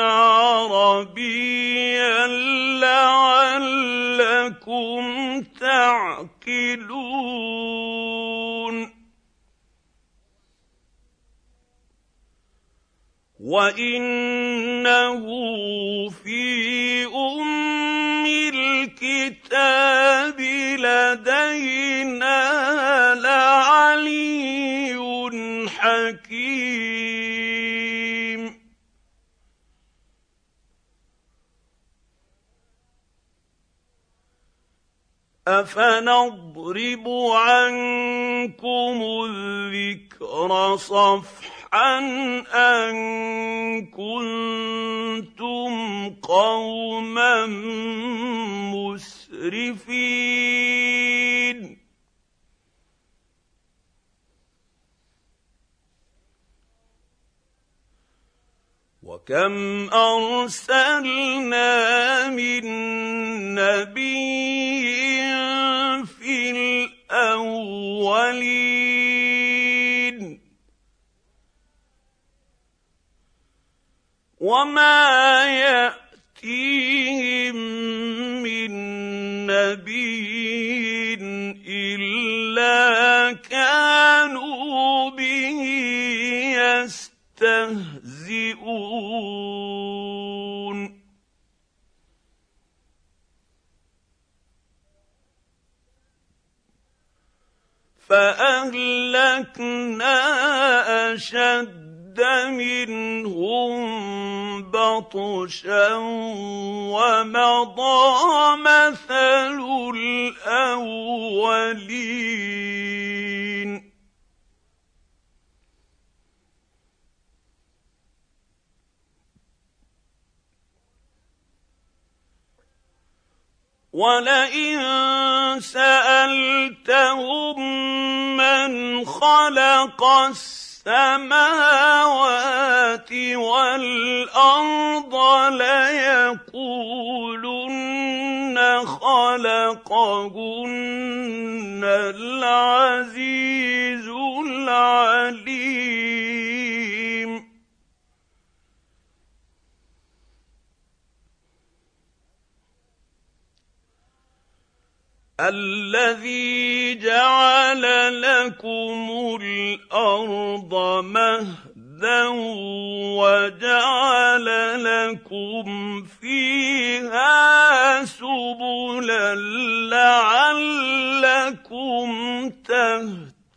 عربيا لعلكم تعقلون. وإنه في أم الكتاب لدينا لعلي افنضرب عنكم الذكر صفحا ان كنتم قوما مسرفين وكم ارسلنا من نبي الأولين. وما يأتيهم من نبي إلا كانوا به يستهزئون. فأهلكنا أشد منهم بطشا ومضى مثل الأولين. ولئن سألتهم من خلق السماوات والأرض ليقولن خلقهن العزيز العليم. الذي جعل لكم الأرض مهدا وجعل لكم فيها سبلا لعلكم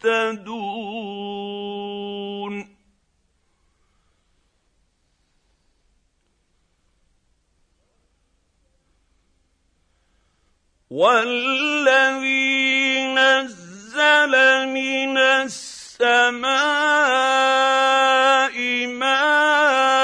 تهتدون والذي نزل من السماء ماء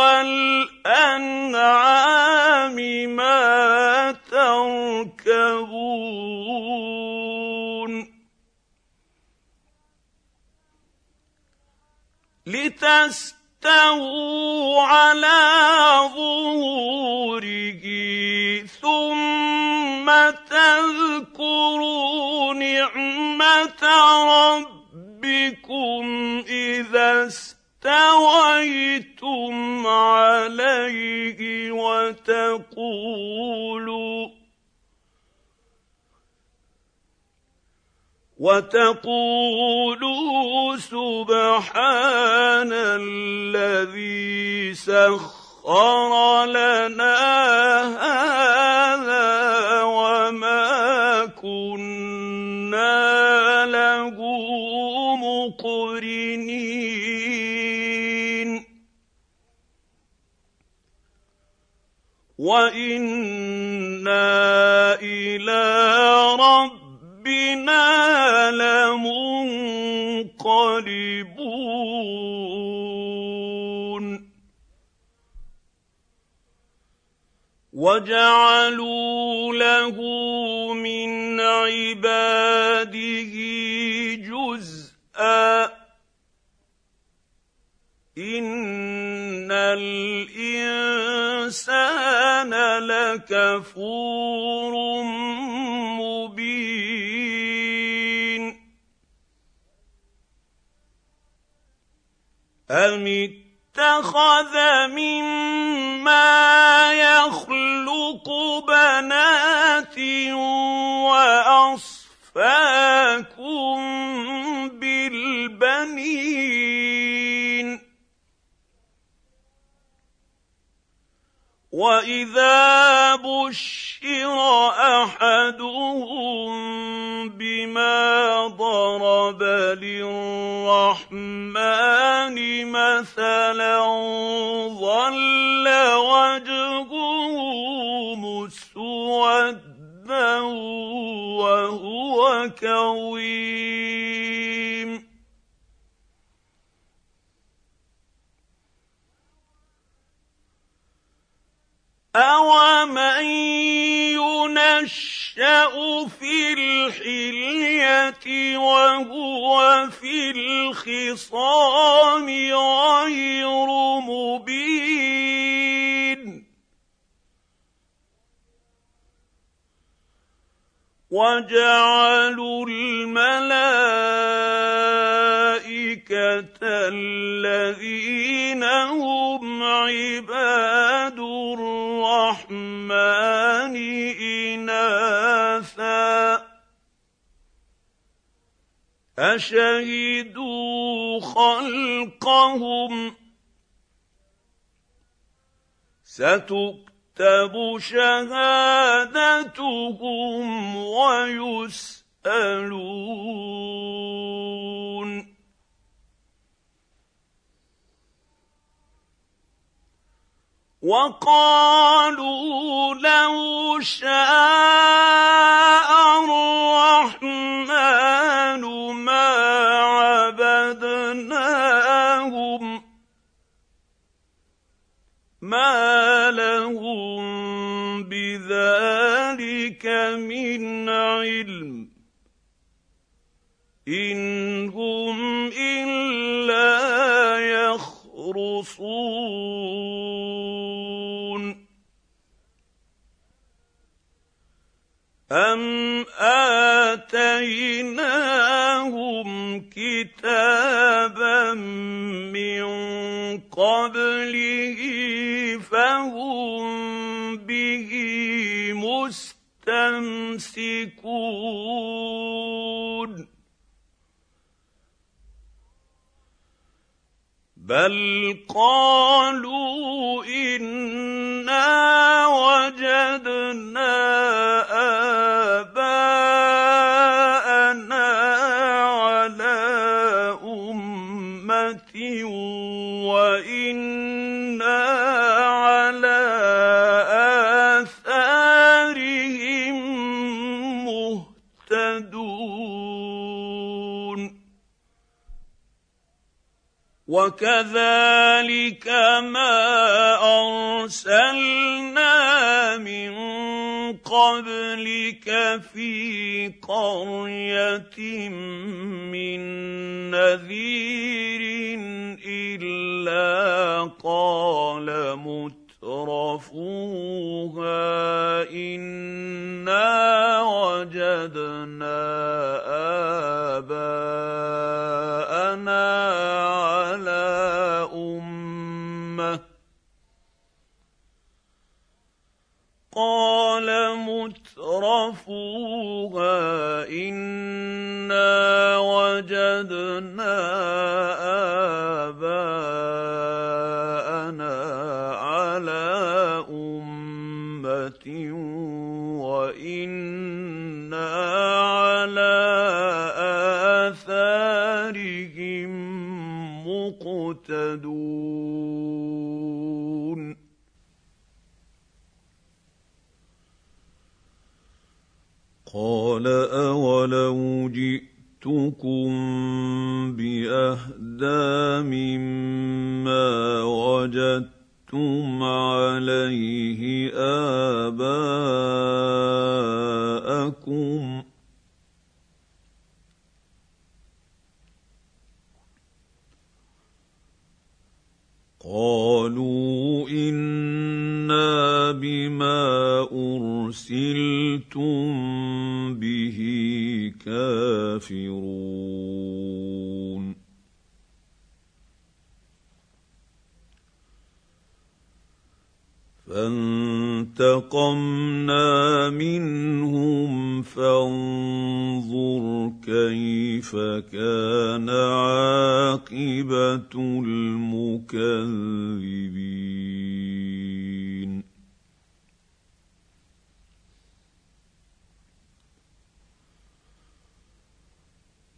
الفلك والأنعام ما تركبون. لتستووا على ظهوره ثم تذكروا نعمة ربكم إذا استويتم عليه وتقولوا وتقولوا سبحان الذي سخر لنا هذا وما كنا وأنا إلى ربنا لمنقلبون وجعلوا له من عباده جزءا ان الانسان لكفور مبين أم اتخذ مما يخلق بنات واصفاكم واذا بشر احدهم بما ضرب للرحمن مثلا ظل وجهه مسودا وهو كظيم أومن ينشأ في الحلية وهو في الخصام غير مبين وجعلوا الملائكة الذين هم عباد الرحمن إناثا. أشهدوا خلقهم. ستكتب تكتب شهادتهم ويسألون. وقالوا لو شاء الرحمن ما عبدناهم ما لهم بذلك من علم. إن هم إلا يخرصون. ام اتيناهم كتابا من قبله فهم به مستمسكون بل قالوا وكذلك ما أرسلنا من قبلك في قرية وأنا على اثارهم مقتدون قال اولو جئتكم باهدى مما وجدتم عليه اباءكم قالوا أنا بما ارسلتم به كافرون فانتقمنا منهم فانظر كيف كان عاقبة المكذبين.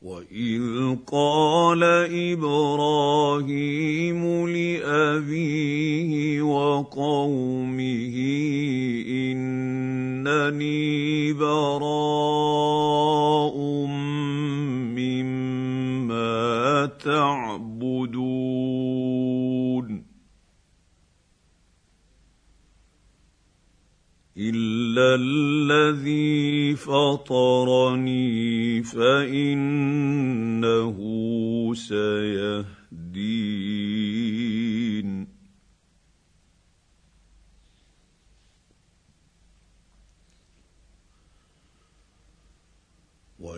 واذ قال إبراهيم لابيه وقومه إنني براء مما تعبدون إلا الذي فطرني فإنه سيهدين.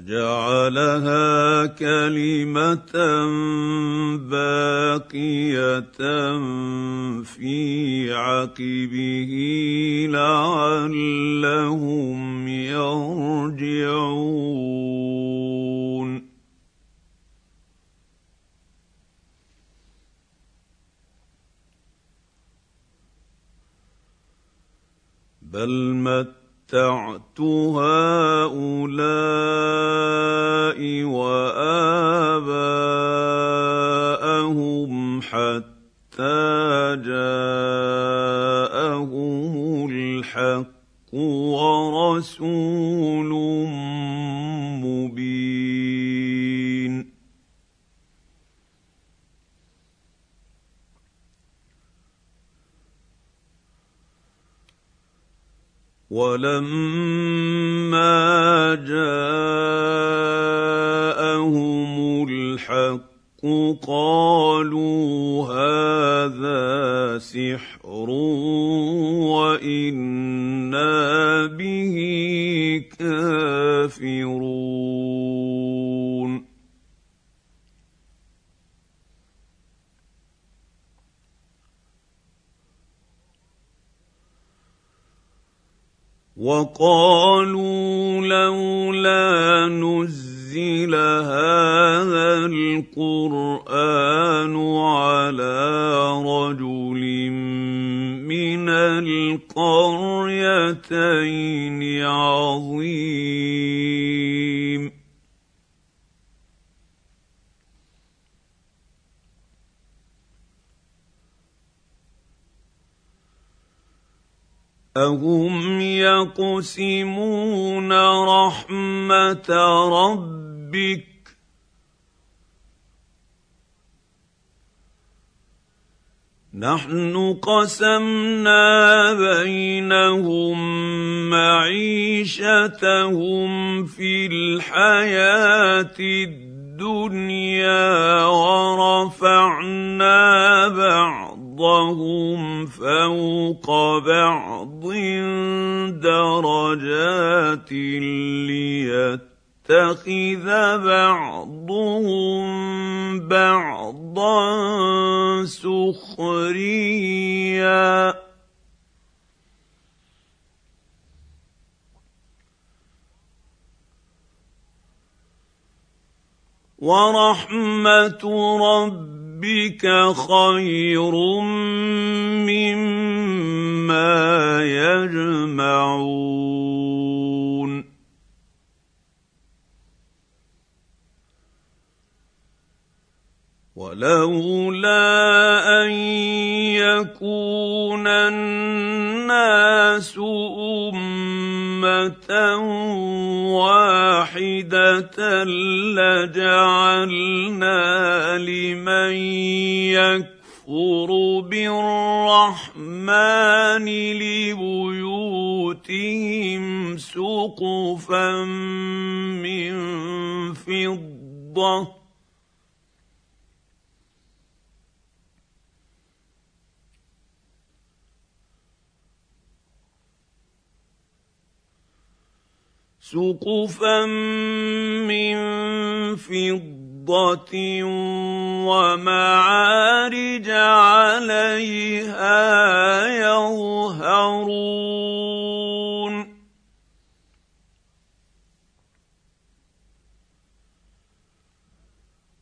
وجعلها كلمة باقية في عقبه لعلهم يرجعون. بل متعت هؤلاء ولما أهم يقسمون رحمة ربك نحن قسمنا بينهم معيشتهم في الحياة الدنيا ورفعنا بعضهم فوق بعض درجات ليتخذ بعضهم بعضا سخريا. ورحمة رب خير مما يجمعون. ولولا أن يكون لمن يكفر بالرحمن لبيوتهم سقفا من فضة. سقفا من فضة ومعارج عليها يظهرون.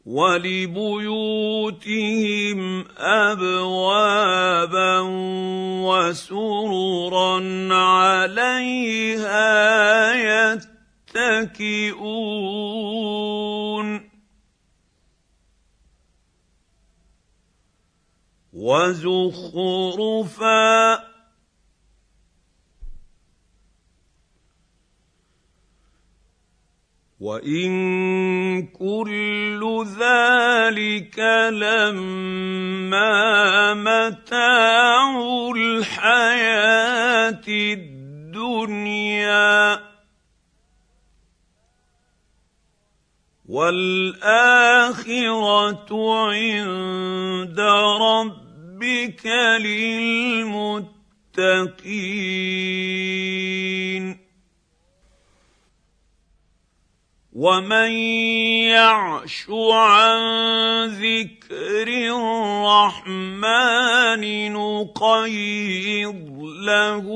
ولبيوتهم ابوابا وسررا عليها يتكئون. وزخرفا. وإن كل ذلك لما متاع الحياة الدنيا. والآخرة عند ربك للمتقين. ومن يعش عن ذكر الرحمن نقيض له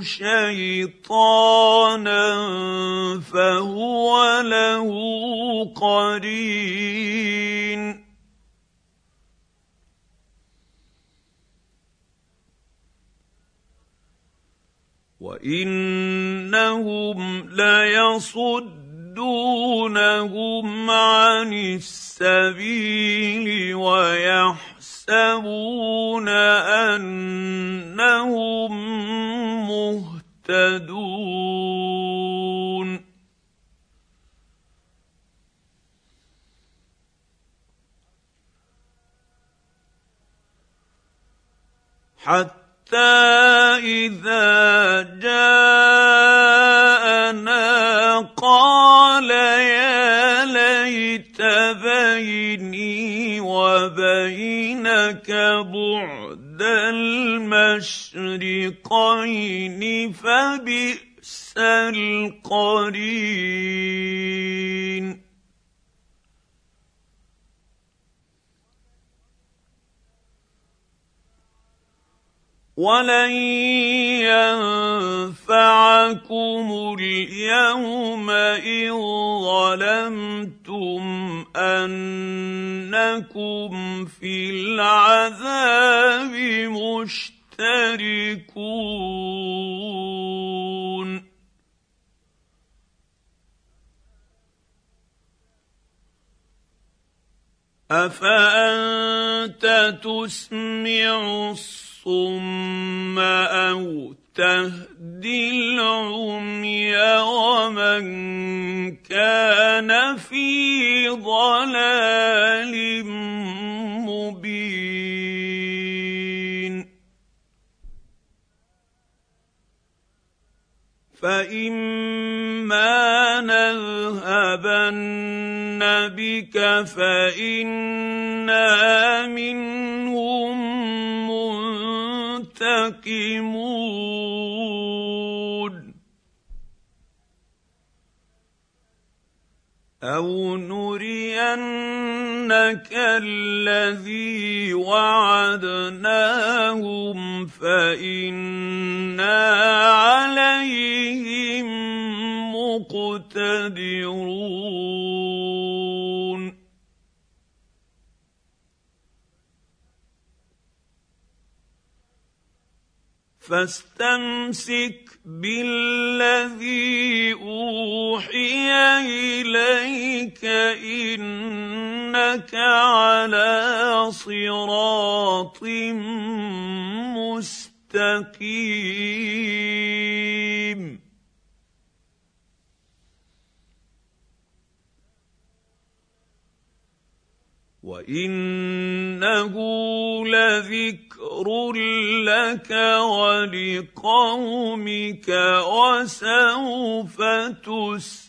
شيطانا فهو له قرين. وانهم ليصد يصدونهم عن السبيل ويحسبون انهم مهتدون حتى إذا جاءنا قال يا ليت بيني وبينك بعد المشرقين فبئس القرين ولن ينفعكم اليوم ان ظلمتم انكم في العذاب مشتركون افانت تسمع الصم أو تهدي العمي ومن كان في ضلال مبين فاما نذهبن بك فانا منهم منتقمون أو نرينك الذي وعدناهم فإنا عليهم مقتدرون فاستمسك بالذي أوحي إليك إنك على صراط مستقيم. وانه لذكر لك ولقومك وسوف تسالون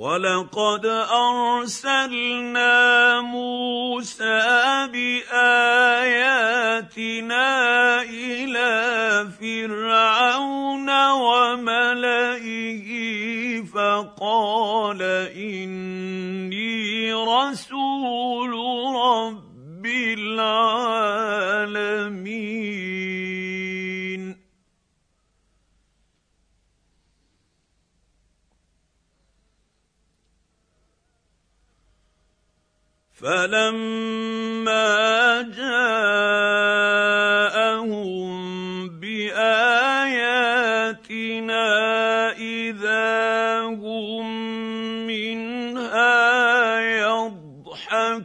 ولقد ارسلنا موسى باياتنا إلى فرعون وملئه فقال اني رسول رب العالمين فلما جاءهم باياتنا اذا هم منها يضحكون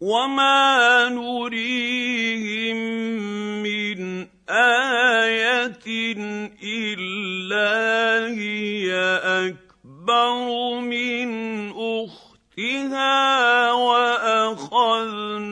وما نريهم الا هي اكبر من اختها واخذناهم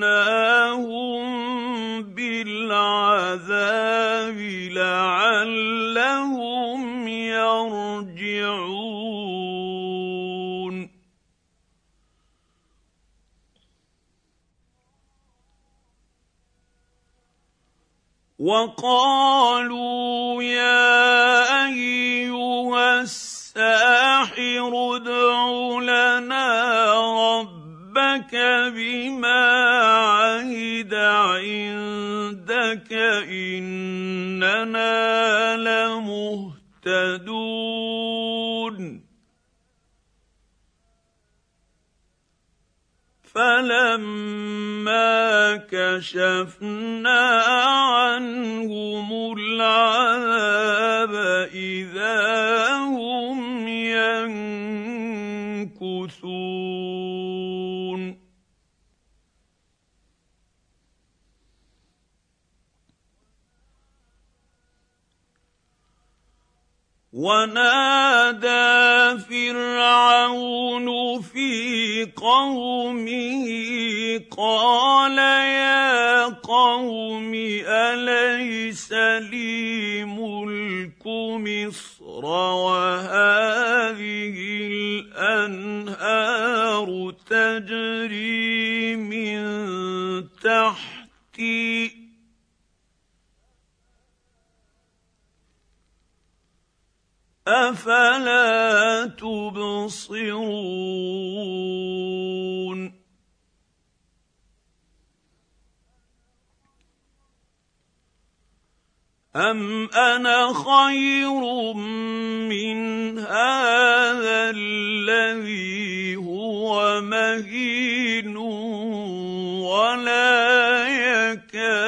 وقالوا يا أيها الساحر ادع لنا ربك بما عهد عندك إننا لمهتدون فلما كشفنا عنهم العذاب اذا ونادى فرعون في قومه قال يا قوم أليس لي ملك مصر وهذه الأنهار تجري من تحتي أفلا تبصرون؟ أم أنا خير من هذا الذي هو مهين ولا يكاد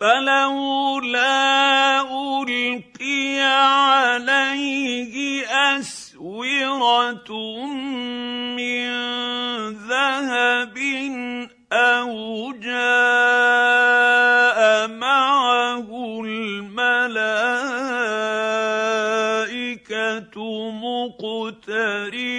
فلولا ألقي عليه أسورة من ذهب أو جاء معه الملائكة مقترنين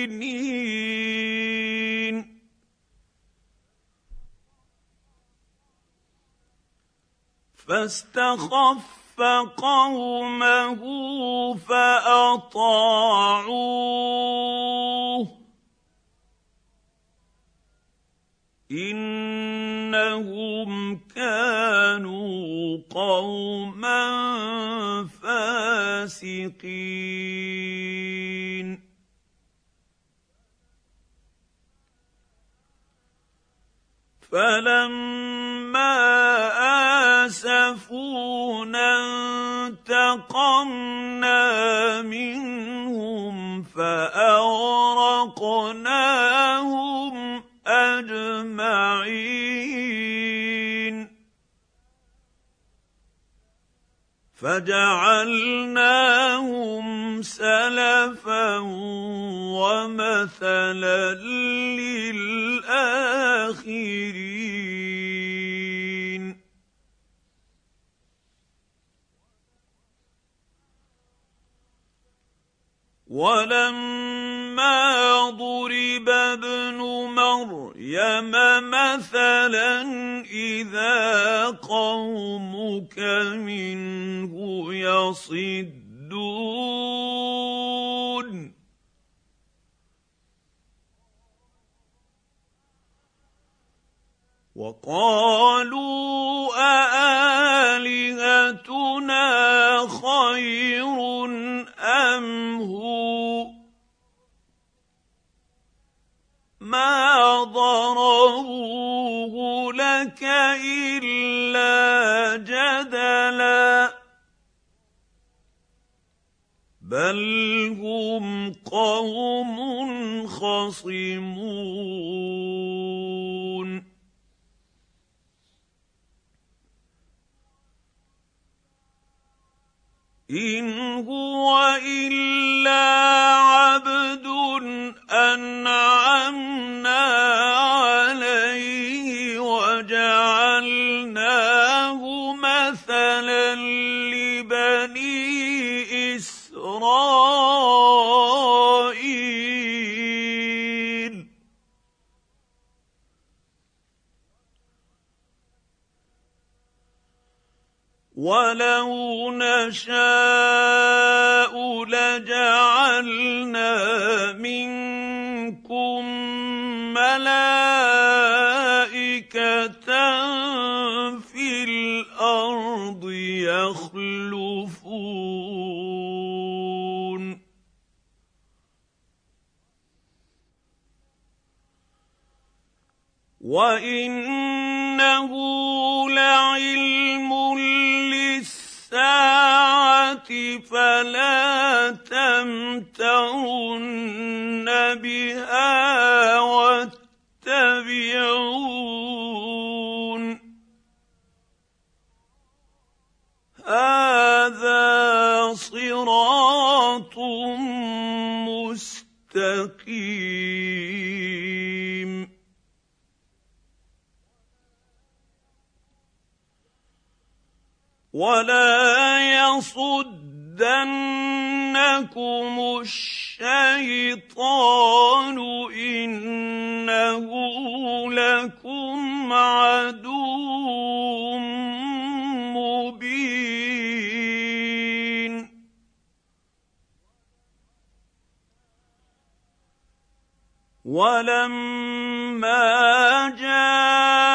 فاستخف قومه فأطاعوه. إنهم كانوا قوما فاسقين. فلما اسفونا انتقمنا منهم فأغرقناهم أجمعين. فجعلناهم سلفا ومثلا للآخرين. ولما ضرب ابن مريم مثلا إذا قومك منه يصدون. وقالوا أآلهتنا خير أم هو؟ ما ضروه لك إلا جدلا. بل هم قوم نشاء لجعلنا منكم ملائكة في الأرض يخلفون. وإنه لعلم فلا تمترن بها واتبعون. هذا صراط مستقيم. ولا يصدنكم الشيطان انه لكم عدو مبين ولما جاء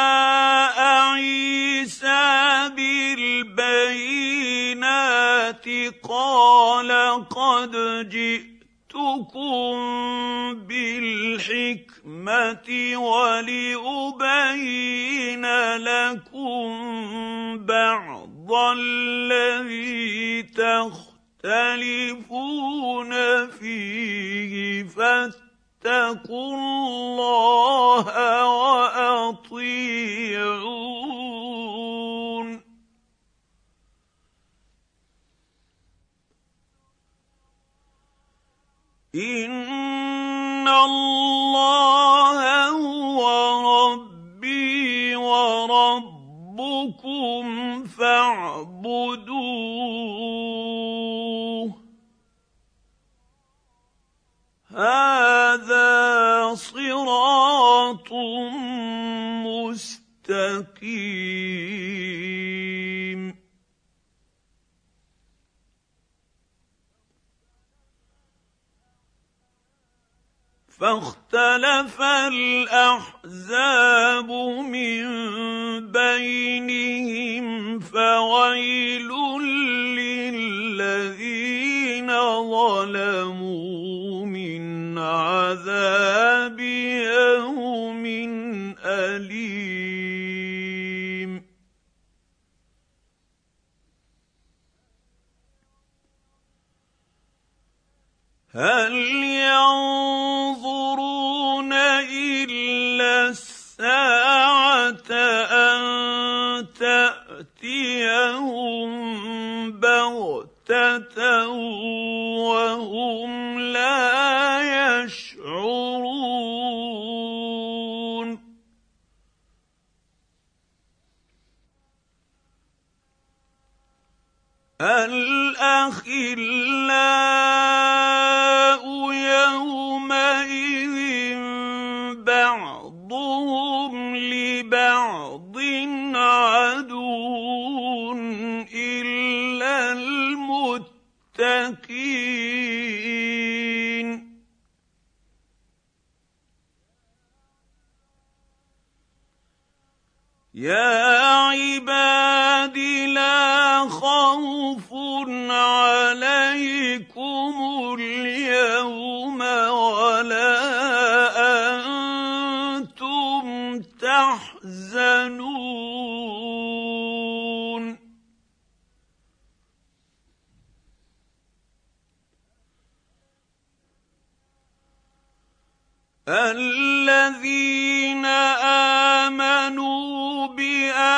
قال قد جئتكم بالحكمه ولابين لكم بعض الذي تختلفون فيه فاتقوا الله مستقيم. فاختلف الأحزاب من بينهم فويل للذين ظلموا من عذاب أليم. هل ينظرون إلا الساعة أن تأتيهم بغتة وهم الاخلاء يومئذ بعضهم لبعض عدو إلا المتقين. يا عباد لا خوف عليكم اليوم ولا أنتم تحزنون. الذين آمنوا بآياتنا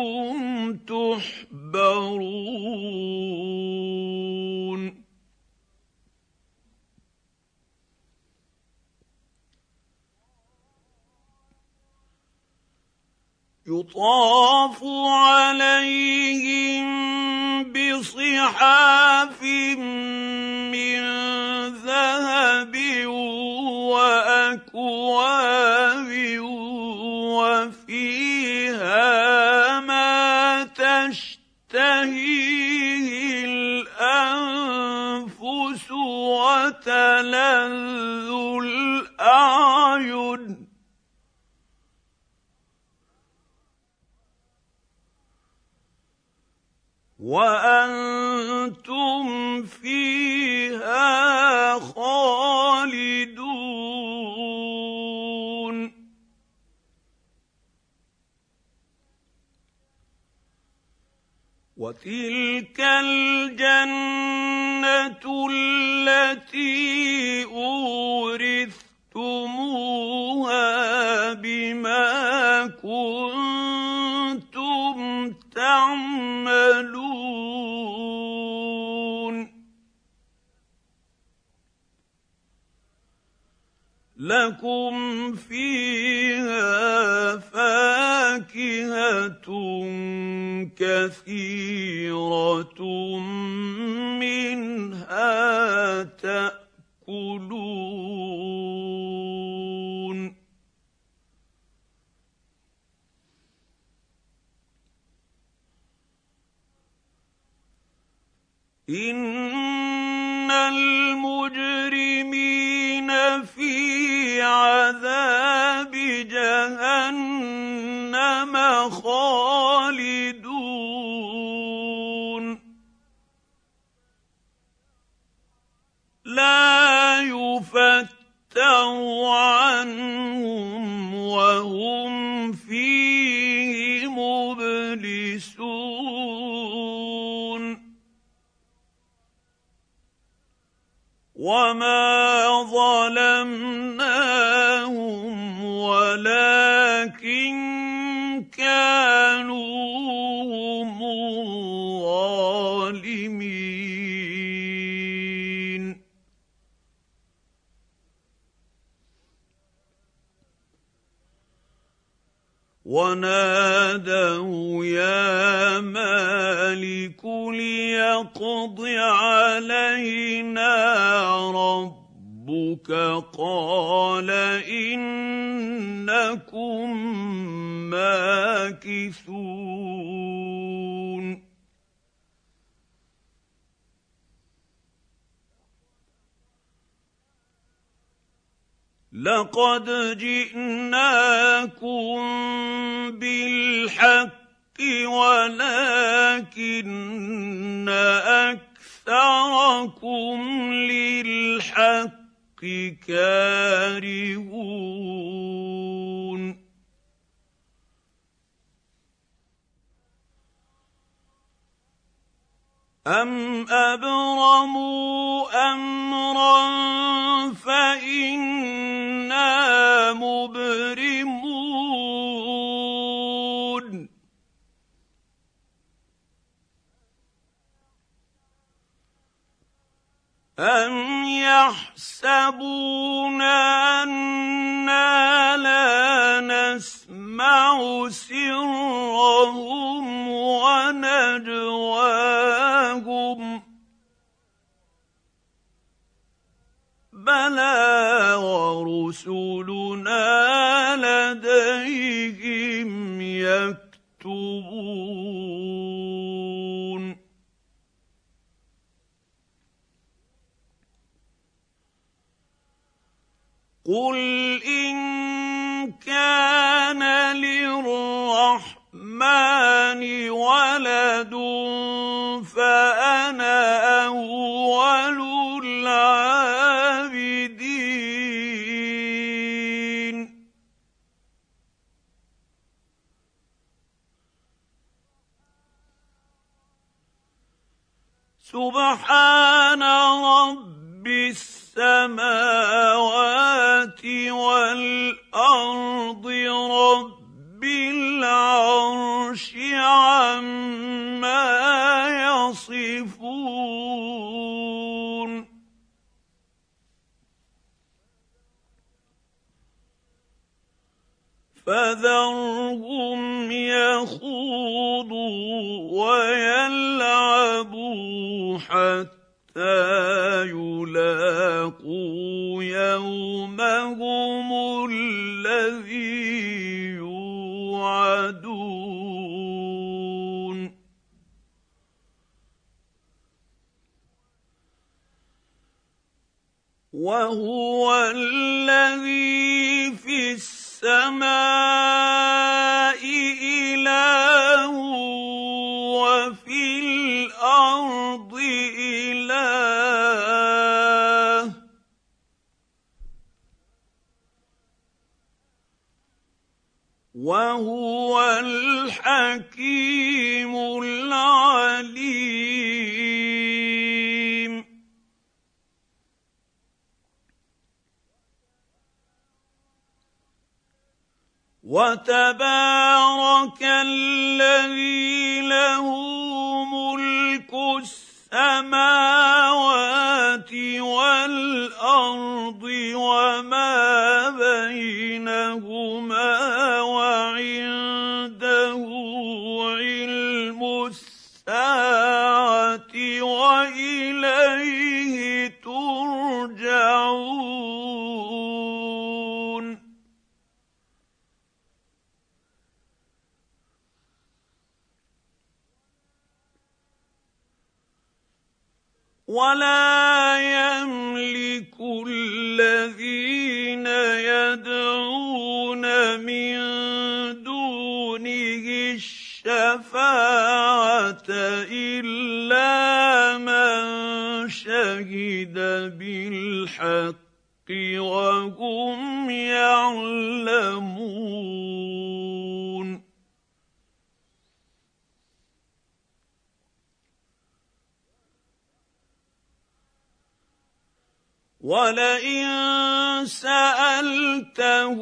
وازواجكم تحبرون يطاف عليهم بصحاف من ذهب واكواب وفيها تشتهيه الأنفس وتلذ الأعين. وأنتم y لا يفتر عنهم وهم فيه مبلسون. وما ظلمناهم ليقض علينا ربك قال إنكم ماكثون. لقد جئناكم بالحق ولكن أكثركم للحق كارهون. أم أبرموا أمرا فإنا مبرمون. أم يحسبون أنا لا نسمع سرهم ونجواهم بلى ورسلنا لديهم يكتبون قل ان كان للرحمن ولد فانا اول العابدين. سبحان رب السماوات والأرض رب العرش عما يصفون. فذرهم يخوضوا ويلعبوا حتى يلاقوا يومهم الذي يوعدون وهو الذي في السماء اله وفي الأرض إله. وهو الحكيم العليم. وتبارك الذي له السماوات والأرض وما بينهما وعنده علم الساعة وإليه ترجعون. ولا يملك الذين يدعون من دونه الشفاعة إلا من شهد بالحق وهم يعلمون. ولئن سالتهم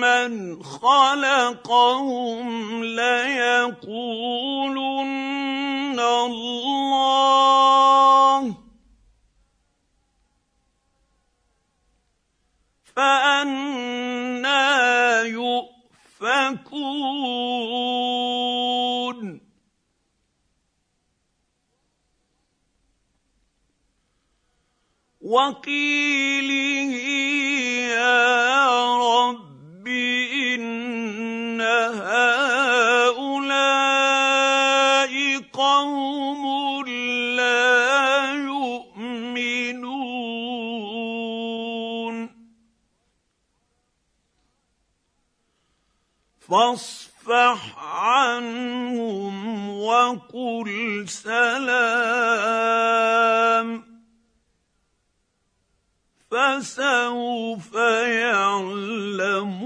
من خلقهم ليقولن الله فانا وقيله يا رب ان هؤلاء قوم لا يؤمنون فاصفح عنهم وقل سلام فسوف يعلمون.